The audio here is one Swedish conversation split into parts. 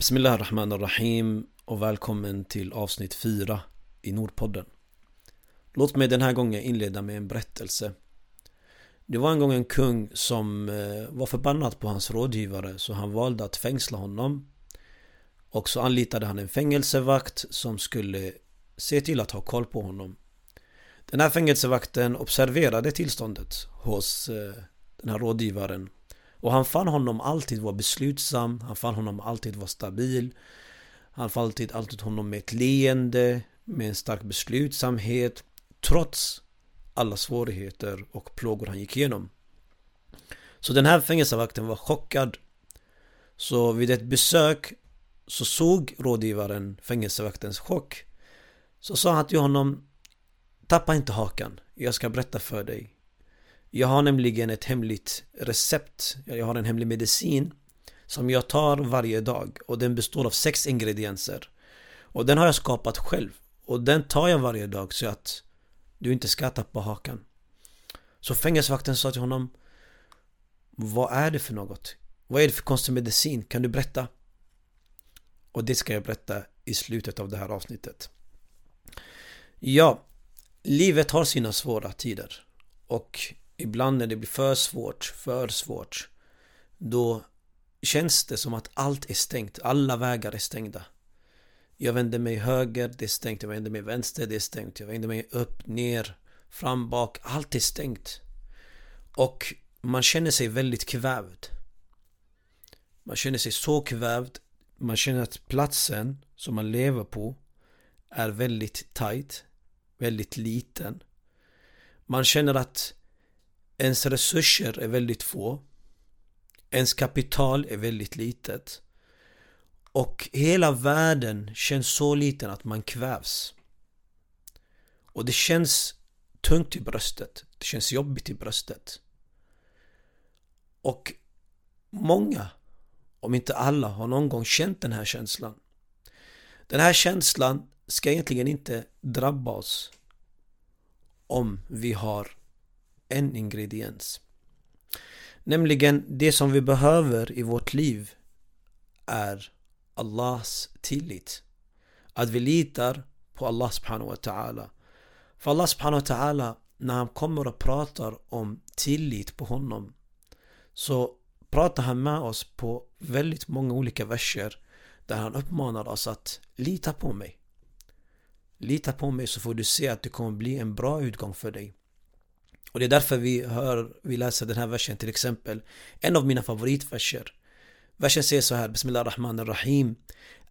Bismillah Rahman Rahim och välkommen till avsnitt 4 i Nordpodden. Låt mig den här gången inleda med en berättelse. Det var en gång en kung som eh, var förbannad på hans rådgivare så han valde att fängsla honom. Och så anlitade han en fängelsevakt som skulle se till att ha koll på honom. Den här fängelsevakten observerade tillståndet hos eh, den här rådgivaren och han fann honom alltid vara beslutsam, han fann honom alltid vara stabil. Han fann alltid, alltid honom med ett leende, med en stark beslutsamhet. Trots alla svårigheter och plågor han gick igenom. Så den här fängelsevakten var chockad. Så vid ett besök så såg rådgivaren fängelsevaktens chock. Så sa han till honom Tappa inte hakan, jag ska berätta för dig jag har nämligen ett hemligt recept. Jag har en hemlig medicin som jag tar varje dag och den består av sex ingredienser. Och den har jag skapat själv. Och den tar jag varje dag så att du inte ska tappa hakan. Så fängelsevakten sa till honom Vad är det för något? Vad är det för konstig medicin? Kan du berätta? Och det ska jag berätta i slutet av det här avsnittet. Ja, livet har sina svåra tider. Och ibland när det blir för svårt, för svårt Då känns det som att allt är stängt, alla vägar är stängda. Jag vänder mig höger, det är stängt, jag vänder mig vänster, det är stängt. Jag vänder mig upp, ner, fram, bak, allt är stängt. Och man känner sig väldigt kvävd. Man känner sig så kvävd. Man känner att platsen som man lever på är väldigt tight Väldigt liten. Man känner att Ens resurser är väldigt få. Ens kapital är väldigt litet. Och hela världen känns så liten att man kvävs. Och det känns tungt i bröstet. Det känns jobbigt i bröstet. Och många, om inte alla, har någon gång känt den här känslan. Den här känslan ska egentligen inte drabba oss om vi har en ingrediens. Nämligen det som vi behöver i vårt liv är Allahs tillit. Att vi litar på Allah subhanahu wa ta'ala. För Allah subhanahu wa ta'ala när han kommer och pratar om tillit på honom så pratar han med oss på väldigt många olika verser där han uppmanar oss att lita på mig. Lita på mig så får du se att det kommer bli en bra utgång för dig. Och det är därför vi hör, vi läser den här versen till exempel En av mina favoritverser Versen säger så här Bismillah rahman rahim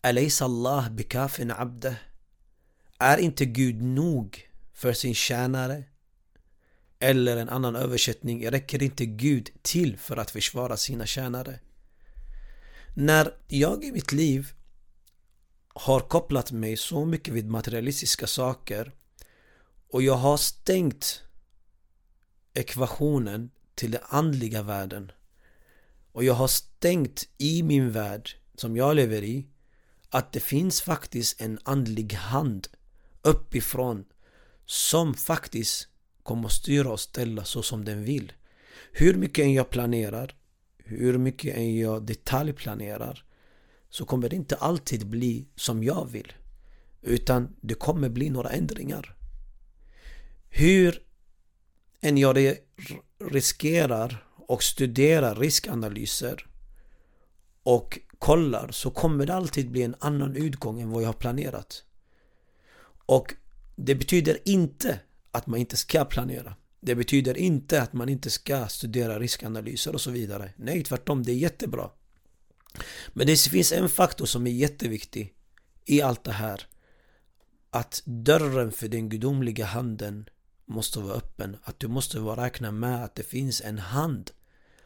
Alaysa Allah bikafin abde Är inte Gud nog för sin tjänare? Eller en annan översättning Räcker inte Gud till för att försvara sina tjänare? När jag i mitt liv har kopplat mig så mycket vid materialistiska saker och jag har stängt ekvationen till den andliga världen. Och jag har stängt i min värld som jag lever i att det finns faktiskt en andlig hand uppifrån som faktiskt kommer att styra och ställa så som den vill. Hur mycket än jag planerar, hur mycket än jag detaljplanerar så kommer det inte alltid bli som jag vill. Utan det kommer bli några ändringar. Hur än jag riskerar och studerar riskanalyser och kollar så kommer det alltid bli en annan utgång än vad jag har planerat. Och det betyder inte att man inte ska planera. Det betyder inte att man inte ska studera riskanalyser och så vidare. Nej, tvärtom, det är jättebra. Men det finns en faktor som är jätteviktig i allt det här. Att dörren för den gudomliga handen måste vara öppen. Att du måste vara räkna med att det finns en hand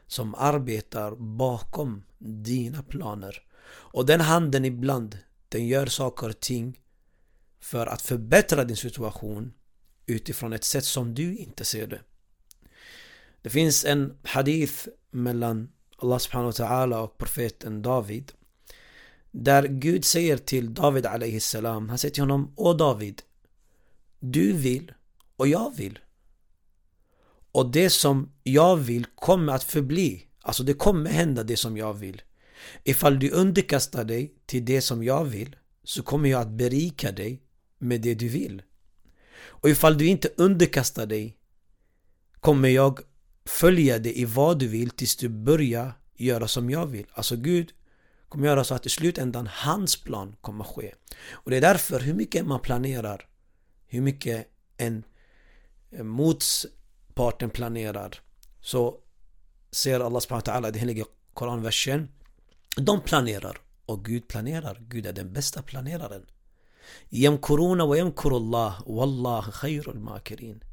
som arbetar bakom dina planer. Och den handen ibland, den gör saker och ting för att förbättra din situation utifrån ett sätt som du inte ser det. Det finns en hadith mellan Allah subhanahu wa ta'ala och profeten David där Gud säger till David alayhi salam, han säger till honom Åh David, du vill och jag vill. Och det som jag vill kommer att förbli. Alltså det kommer hända det som jag vill. Ifall du underkastar dig till det som jag vill så kommer jag att berika dig med det du vill. Och ifall du inte underkastar dig kommer jag följa dig i vad du vill tills du börjar göra som jag vill. Alltså Gud kommer göra så att i slutändan hans plan kommer ske. Och det är därför hur mycket man planerar, hur mycket en Eh, motparten planerar så ser Allah subhanahu wa ta'ala i den heliga Koranversen de planerar och Gud planerar. Gud är den bästa planeraren. Yamkuruna wa yamkurullah Wallah khairul makirin.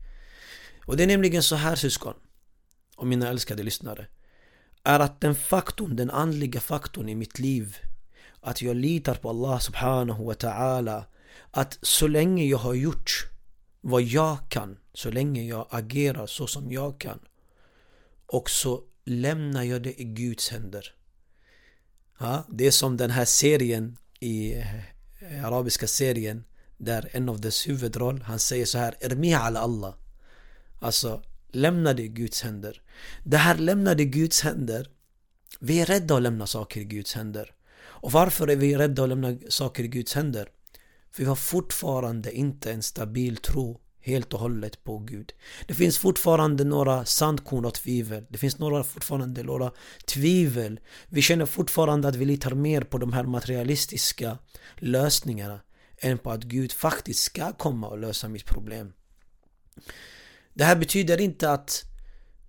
Och det är nämligen så här syskon och mina älskade lyssnare är att den faktorn, den andliga faktorn i mitt liv att jag litar på Allah subhanahu wa ta'ala att så länge jag har gjort vad jag kan så länge jag agerar så som jag kan. Och så lämnar jag det i Guds händer. Ja, det är som den här serien i eh, arabiska serien där en av dess huvudroll han säger så här Ermiha ala Allah. Alltså lämna det i Guds händer. Det här lämna det i Guds händer. Vi är rädda att lämna saker i Guds händer. Och varför är vi rädda att lämna saker i Guds händer? Vi har fortfarande inte en stabil tro helt och hållet på Gud. Det finns fortfarande några sandkorn och tvivel. Det finns några, fortfarande några tvivel. Vi känner fortfarande att vi litar mer på de här materialistiska lösningarna än på att Gud faktiskt ska komma och lösa mitt problem. Det här betyder inte att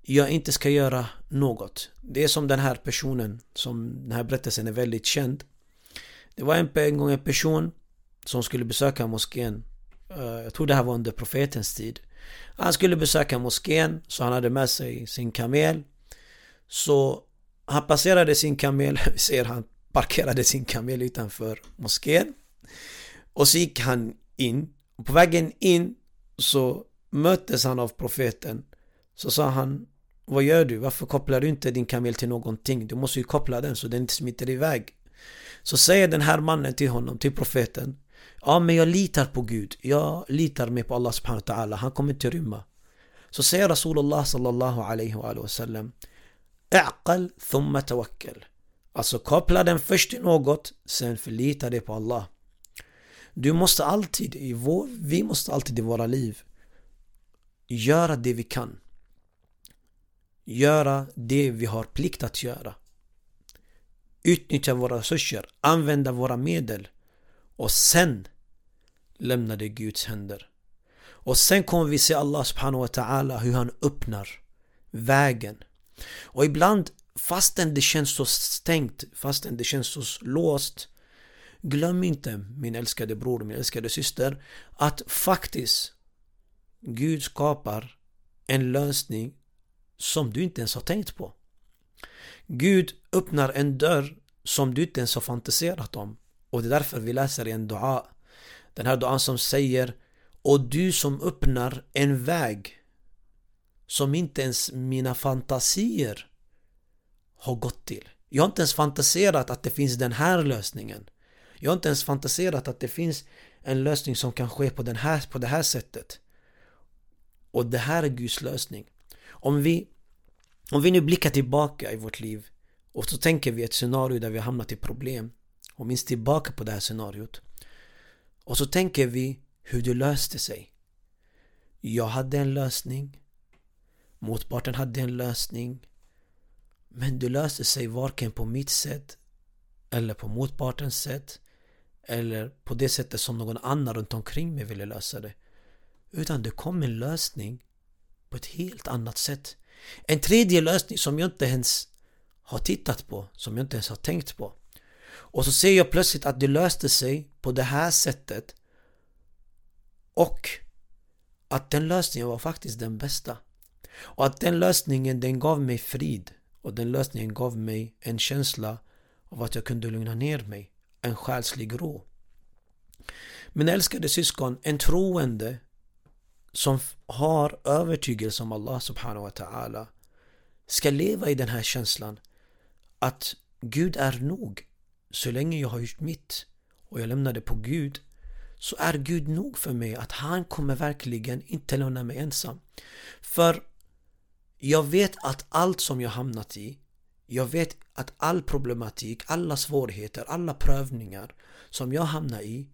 jag inte ska göra något. Det är som den här personen, som den här berättelsen är väldigt känd. Det var en, en gång en person som skulle besöka moskén eh, jag tror det här var under profetens tid. Han skulle besöka moskén, så han hade med sig sin kamel. Så han passerade sin kamel, vi ser han parkerade sin kamel utanför moskén. Och så gick han in. Och på vägen in så möttes han av profeten. Så sa han Vad gör du? Varför kopplar du inte din kamel till någonting? Du måste ju koppla den så den inte smiter iväg. Så säger den här mannen till honom, till profeten Ja men jag litar på Gud. Jag litar mer på Allah subhanahu wa ta'ala. Han kommer inte rymma. Så säger Rasulullah sallallahu alaihi wa sallam A'qal thumma tawakkal. Alltså koppla den först till något, sen förlita dig på Allah. Du måste alltid, i vår, vi måste alltid i våra liv göra det vi kan. Göra det vi har plikt att göra. Utnyttja våra resurser, använda våra medel och sen lämnar det Guds händer. Och sen kommer vi se Allah subhanahu wa ta'ala hur han öppnar vägen. Och ibland fastän det känns så stängt, fastän det känns så låst Glöm inte min älskade bror, min älskade syster att faktiskt Gud skapar en lösning som du inte ens har tänkt på. Gud öppnar en dörr som du inte ens har fantiserat om. Och det är därför vi läser i en dua. Den här duan som säger Och du som öppnar en väg Som inte ens mina fantasier har gått till. Jag har inte ens fantiserat att det finns den här lösningen. Jag har inte ens fantiserat att det finns en lösning som kan ske på, den här, på det här sättet. Och det här är Guds lösning. Om vi, om vi nu blickar tillbaka i vårt liv och så tänker vi ett scenario där vi har hamnat i problem och minns tillbaka på det här scenariot. Och så tänker vi hur det löste sig. Jag hade en lösning. Motparten hade en lösning. Men det löste sig varken på mitt sätt eller på motpartens sätt eller på det sättet som någon annan runt omkring mig ville lösa det. Utan det kom en lösning på ett helt annat sätt. En tredje lösning som jag inte ens har tittat på, som jag inte ens har tänkt på. Och så ser jag plötsligt att det löste sig på det här sättet och att den lösningen var faktiskt den bästa. Och att den lösningen den gav mig frid och den lösningen gav mig en känsla av att jag kunde lugna ner mig. En själslig ro. Men älskade syskon, en troende som har övertygelse om Allah subhanahu wa ta'ala ska leva i den här känslan att Gud är nog så länge jag har gjort mitt och jag lämnar det på Gud så är Gud nog för mig att han kommer verkligen inte lämna mig ensam. För jag vet att allt som jag hamnat i Jag vet att all problematik, alla svårigheter, alla prövningar som jag hamnar i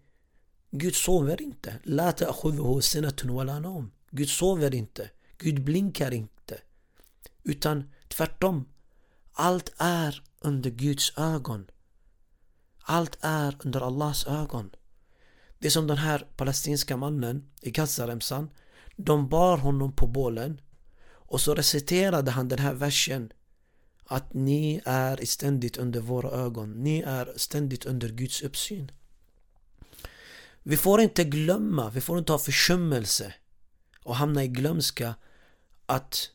Gud sover inte. La ta'khudhuhu sinatun wala nawm. Gud sover inte. Gud blinkar inte. Utan tvärtom. Allt är under Guds ögon. Allt är under Allahs ögon. Det är som den här palestinska mannen i Gazaremsan. De bar honom på bålen och så reciterade han den här versen att ni är ständigt under våra ögon. Ni är ständigt under Guds uppsyn. Vi får inte glömma, vi får inte ha försummelse och hamna i glömska att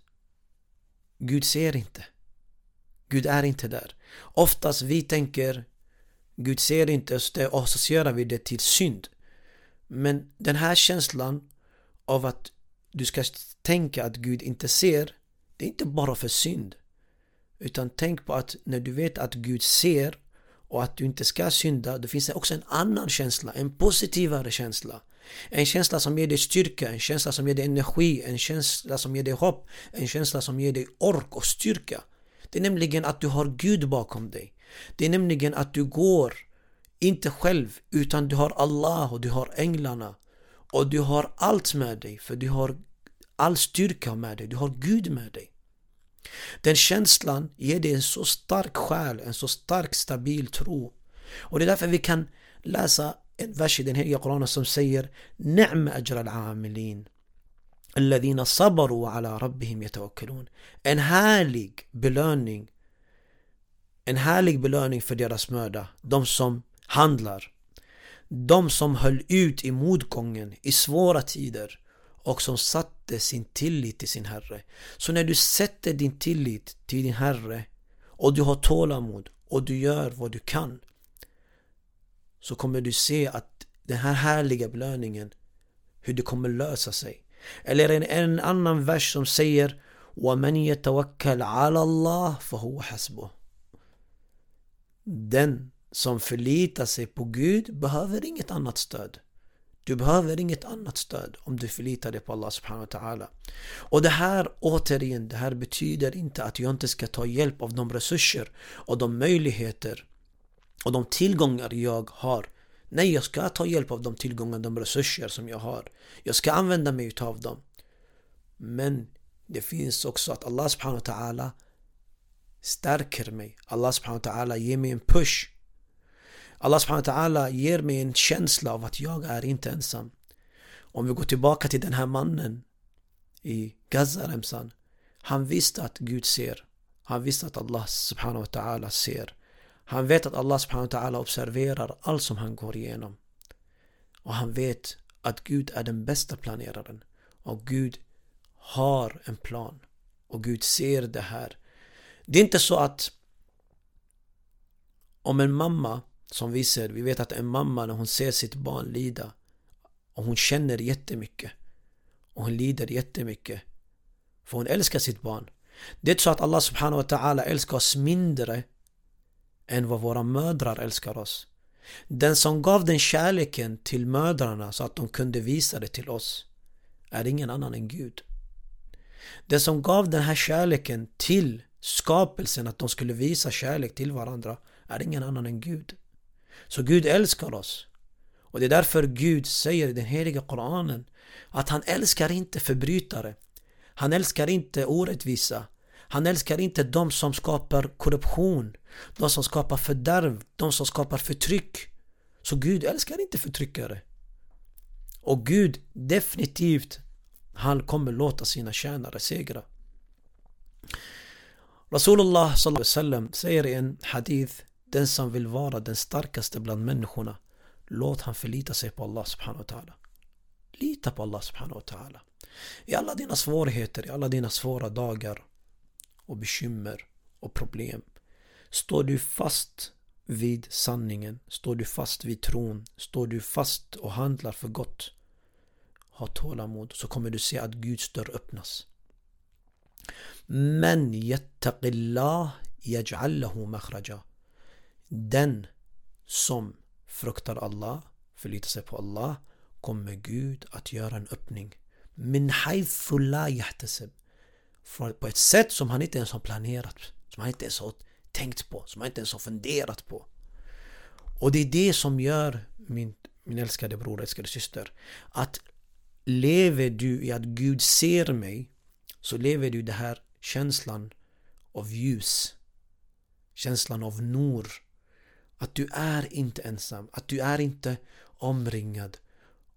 Gud ser inte. Gud är inte där. Oftast vi tänker Gud ser inte och associerar vi det till synd. Men den här känslan av att du ska tänka att Gud inte ser, det är inte bara för synd. Utan tänk på att när du vet att Gud ser och att du inte ska synda, då finns det också en annan känsla, en positivare känsla. En känsla som ger dig styrka, en känsla som ger dig energi, en känsla som ger dig hopp, en känsla som ger dig ork och styrka. Det är nämligen att du har Gud bakom dig. Det är nämligen att du går, inte själv, utan du har Allah och du har änglarna. Och du har allt med dig, för du har all styrka med dig, du har Gud med dig. Den känslan ger dig en så stark själ, en så stark stabil tro. Och det är därför vi kan läsa en vers i den heliga Koranen som säger Ni'ma ajra al-amilin alladhina sabaru ala rabbihim yatawakkalun En härlig belöning En härlig belöning för deras möda De som handlar De som höll ut i motgången i svåra tider och som satte sin tillit till sin Herre. Så när du sätter din tillit till din Herre och du har tålamod och du gör vad du kan så kommer du se att den här härliga belöningen hur det kommer lösa sig. Eller en, en annan vers som säger وَمَنْ يَتَوَكَّلْ عَلَى اللَّهِ فَهُوَ حَسْبُهُ den som förlitar sig på Gud behöver inget annat stöd. Du behöver inget annat stöd om du förlitar dig på Allah subhanahu wa ta'ala. Och det här återigen, det här betyder inte att jag inte ska ta hjälp av de resurser och de möjligheter och de tillgångar jag har. Nej, jag ska ta hjälp av de tillgångar, de resurser som jag har. Jag ska använda mig utav dem. Men det finns också att Allah subhanahu wa ta'ala stärker mig. Allah subhanahu wa ta'ala ger mig en push Allah subhanahu wa ta'ala ger mig en känsla av att jag är inte ensam. Om vi går tillbaka till den här mannen i Gazaremsan. Han visste att Gud ser. Han visste att Allah subhanahu wa ta'ala ser. Han vet att Allah subhanahu wa ta'ala observerar allt som han går igenom. Och han vet att Gud är den bästa planeraren. Och Gud har en plan. Och Gud ser det här. Det är inte så att om en mamma som vi ser, vi vet att en mamma när hon ser sitt barn lida och hon känner jättemycket och hon lider jättemycket för hon älskar sitt barn. Det är inte så att Allah subhanahu wa ta'ala älskar oss mindre än vad våra mödrar älskar oss. Den som gav den kärleken till mödrarna så att de kunde visa det till oss är ingen annan än Gud. Den som gav den här kärleken till skapelsen att de skulle visa kärlek till varandra är ingen annan än Gud. Så Gud älskar oss. Och det är därför Gud säger i den heliga Koranen att han älskar inte förbrytare. Han älskar inte orättvisa. Han älskar inte de som skapar korruption, de som skapar fördärv, de som skapar förtryck. Så Gud älskar inte förtryckare. Och Gud definitivt, han kommer låta sina tjänare segra. Rasulullah sallam säger i en hadith den som vill vara den starkaste bland människorna Låt han förlita sig på Allah subhanahu wa ta'ala. Lita på Allah subhanahu wa ta'ala. I alla dina svårigheter, i alla dina svåra dagar och bekymmer och problem Står du fast vid sanningen Står du fast vid tron Står du fast och handlar för gott Ha tålamod så kommer du se att Guds dörr öppnas. Men yattaqillah makhraja den som fruktar Allah, förlitar sig på Allah, kommer Gud att göra en öppning. Min yahtasib. På ett sätt som han inte ens har planerat. Som han inte ens har tänkt på, som han inte ens har funderat på. Och det är det som gör, min, min älskade bror, älskade syster, att lever du i att Gud ser mig, så lever du den här känslan av ljus. Känslan av nor. Att du är inte ensam, att du är inte omringad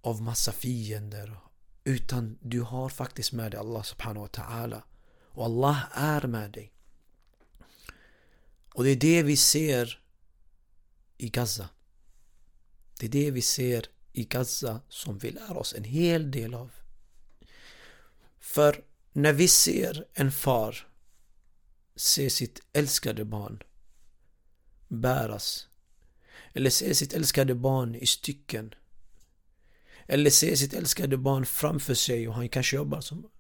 av massa fiender. Utan du har faktiskt med dig Allah subhanahu wa ta'ala. Och Allah är med dig. Och det är det vi ser i Gaza. Det är det vi ser i Gaza som vi lär oss en hel del av. För när vi ser en far se sitt älskade barn bäras eller se sitt älskade barn i stycken eller se sitt älskade barn framför sig och han kanske jobbar som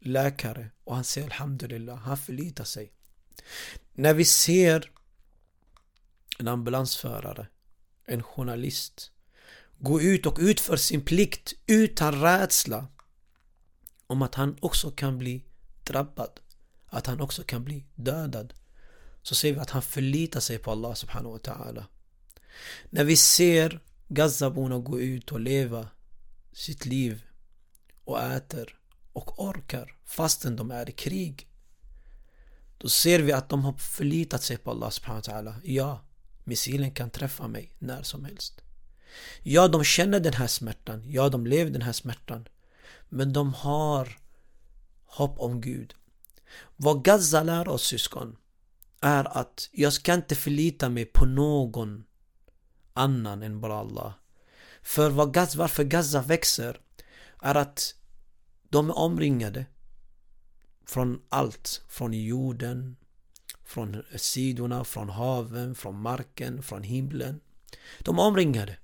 läkare och han säger Alhamdulillah, han förlitar sig. När vi ser en ambulansförare, en journalist gå ut och utför sin plikt utan rädsla om att han också kan bli drabbad, att han också kan bli dödad så ser vi att han förlitar sig på Allah subhanahu wa ta'ala. När vi ser Gazaborna gå ut och leva sitt liv och äter och orkar fastän de är i krig. Då ser vi att de har förlitat sig på Allah subhanahu wa ta'ala. Ja, missilen kan träffa mig när som helst. Ja, de känner den här smärtan. Ja, de lever den här smärtan. Men de har hopp om Gud. Vad Gaza lär oss syskon är att jag ska inte förlita mig på någon annan än bara Allah. För vad Gaza, varför Gaza växer är att de är omringade från allt. Från jorden, från sidorna, från haven, från marken, från himlen. De är omringade.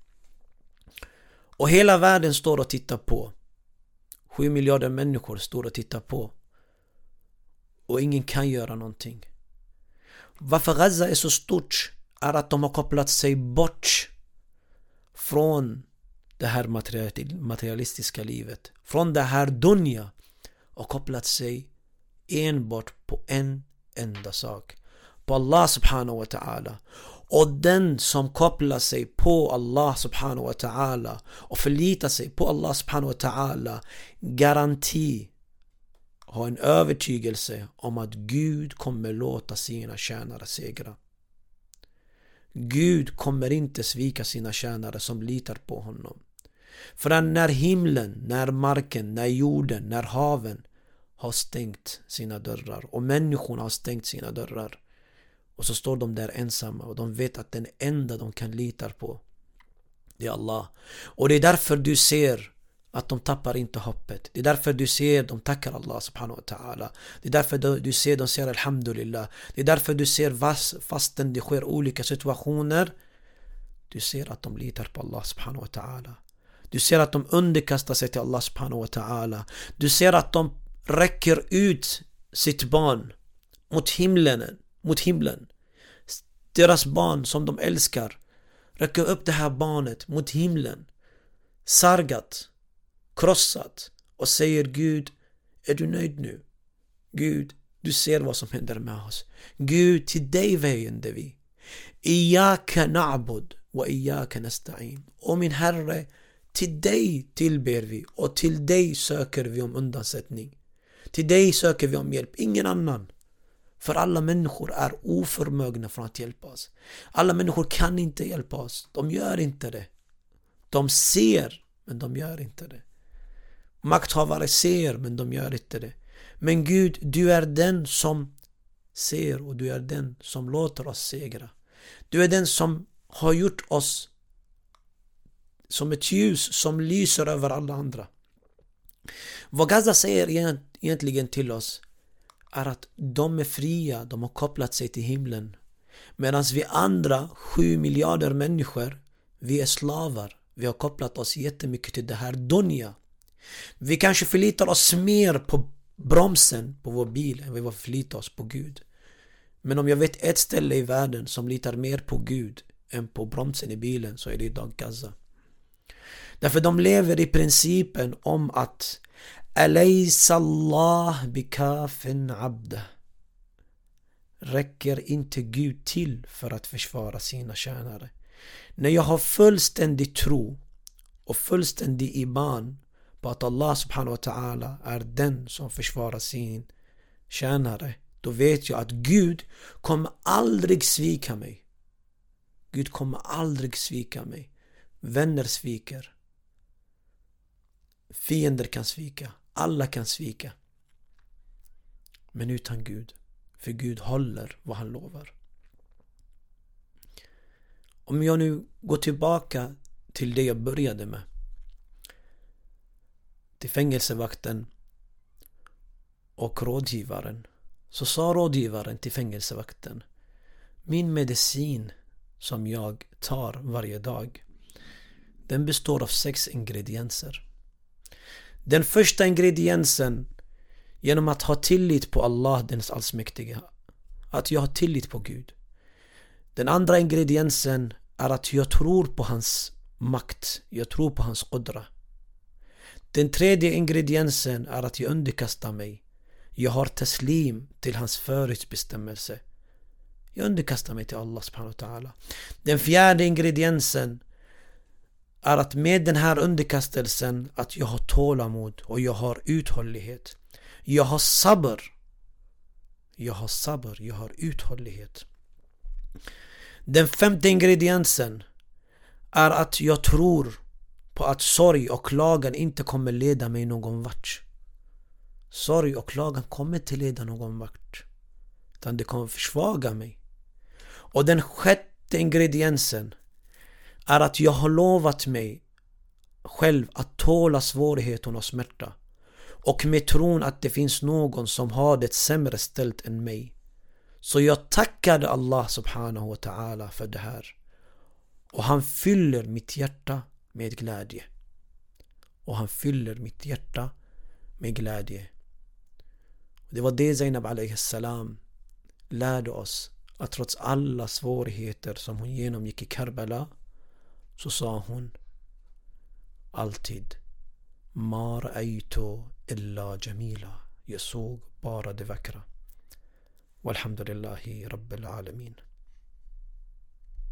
Och hela världen står och tittar på. Sju miljarder människor står och tittar på. Och ingen kan göra någonting. Varför Gaza är så stort är att de har kopplat sig bort från det här materialistiska livet. Från det här dunja och kopplat sig enbart på en enda sak. På Allah subhanahu wa ta'ala. Och den som kopplar sig på Allah subhanahu wa ta'ala och förlitar sig på Allah subhanahu wa ta'ala garanti har en övertygelse om att Gud kommer låta sina tjänare segra. Gud kommer inte svika sina tjänare som litar på honom. För när himlen, när marken, när jorden, när haven har stängt sina dörrar och människorna har stängt sina dörrar och så står de där ensamma och de vet att den enda de kan lita på Det är Allah. Och det är därför du ser att de tappar inte hoppet. Det är därför du ser de tackar Allah subhanahu wa ta'ala. Det är därför du ser de säger Alhamdulillah. Det är därför du ser fastän det sker olika situationer Du ser att de litar på Allah subhanahu wa ta'ala. Du ser att de underkastar sig till Allah subhanahu wa ta'ala. Du ser att de räcker ut sitt barn mot himlen mot himlen. Deras barn som de älskar räcker upp det här barnet mot himlen. Sargat, krossat och säger Gud, är du nöjd nu? Gud, du ser vad som händer med oss. Gud, till dig vänder vi. Iyaka na'bud wa iyaka nasta'in. Och min Herre, till dig tillber vi och till dig söker vi om undansättning. Till dig söker vi om hjälp, ingen annan. För alla människor är oförmögna från att hjälpa oss. Alla människor kan inte hjälpa oss. De gör inte det. De ser, men de gör inte det. Makthavare ser, men de gör inte det. Men Gud, du är den som ser och du är den som låter oss segra. Du är den som har gjort oss som ett ljus som lyser över alla andra. Vad Gaza säger egentligen till oss är att de är fria, de har kopplat sig till himlen. Medan vi andra, sju miljarder människor, vi är slavar. Vi har kopplat oss jättemycket till det här dunja. Vi kanske förlitar oss mer på bromsen på vår bil än vi förlitar oss på Gud. Men om jag vet ett ställe i världen som litar mer på Gud än på bromsen i bilen så är det idag Gaza. Därför de lever i principen om att Alaysa Allah bikafin abda Räcker inte Gud till för att försvara sina tjänare? När jag har fullständig tro och fullständig iman på att Allah subhanahu wa ta'ala är den som försvarar sin tjänare då vet jag att Gud kommer aldrig svika mig. Gud kommer aldrig svika mig. Vänner sviker. Fiender kan svika. Alla kan svika. Men utan Gud. För Gud håller vad han lovar. Om jag nu går tillbaka till det jag började med. Till fängelsevakten och rådgivaren. Så sa rådgivaren till fängelsevakten Min medicin som jag tar varje dag den består av sex ingredienser Den första ingrediensen Genom att ha tillit på Allah, den allsmäktige. Att jag har tillit på Gud Den andra ingrediensen är att jag tror på hans makt Jag tror på hans qudra Den tredje ingrediensen är att jag underkastar mig jag har taslim till hans förutbestämmelse. Jag underkastar mig till Allah subhanahu wa ta'ala. Den fjärde ingrediensen är att med den här underkastelsen att jag har tålamod och jag har uthållighet. Jag har sabr. Jag har sabr, jag har uthållighet. Den femte ingrediensen är att jag tror på att sorg och klagan inte kommer leda mig någon vart. Sorg och klagan kommer inte leda någon vart. Utan det kommer försvaga mig. Och den sjätte ingrediensen är att jag har lovat mig själv att tåla svårigheterna och smärta. Och med tron att det finns någon som har det sämre ställt än mig. Så jag tackade Allah subhanahu wa ta'ala för det här. Och han fyller mitt hjärta med glädje. Och han fyller mitt hjärta med glädje. Det var det Zainab salam lärde oss att trots alla svårigheter som hon genomgick i Karbala så sa hon alltid Ma ra'aytu illa jamila Jag såg bara det vackra Walhamdulillahi rabbil alamin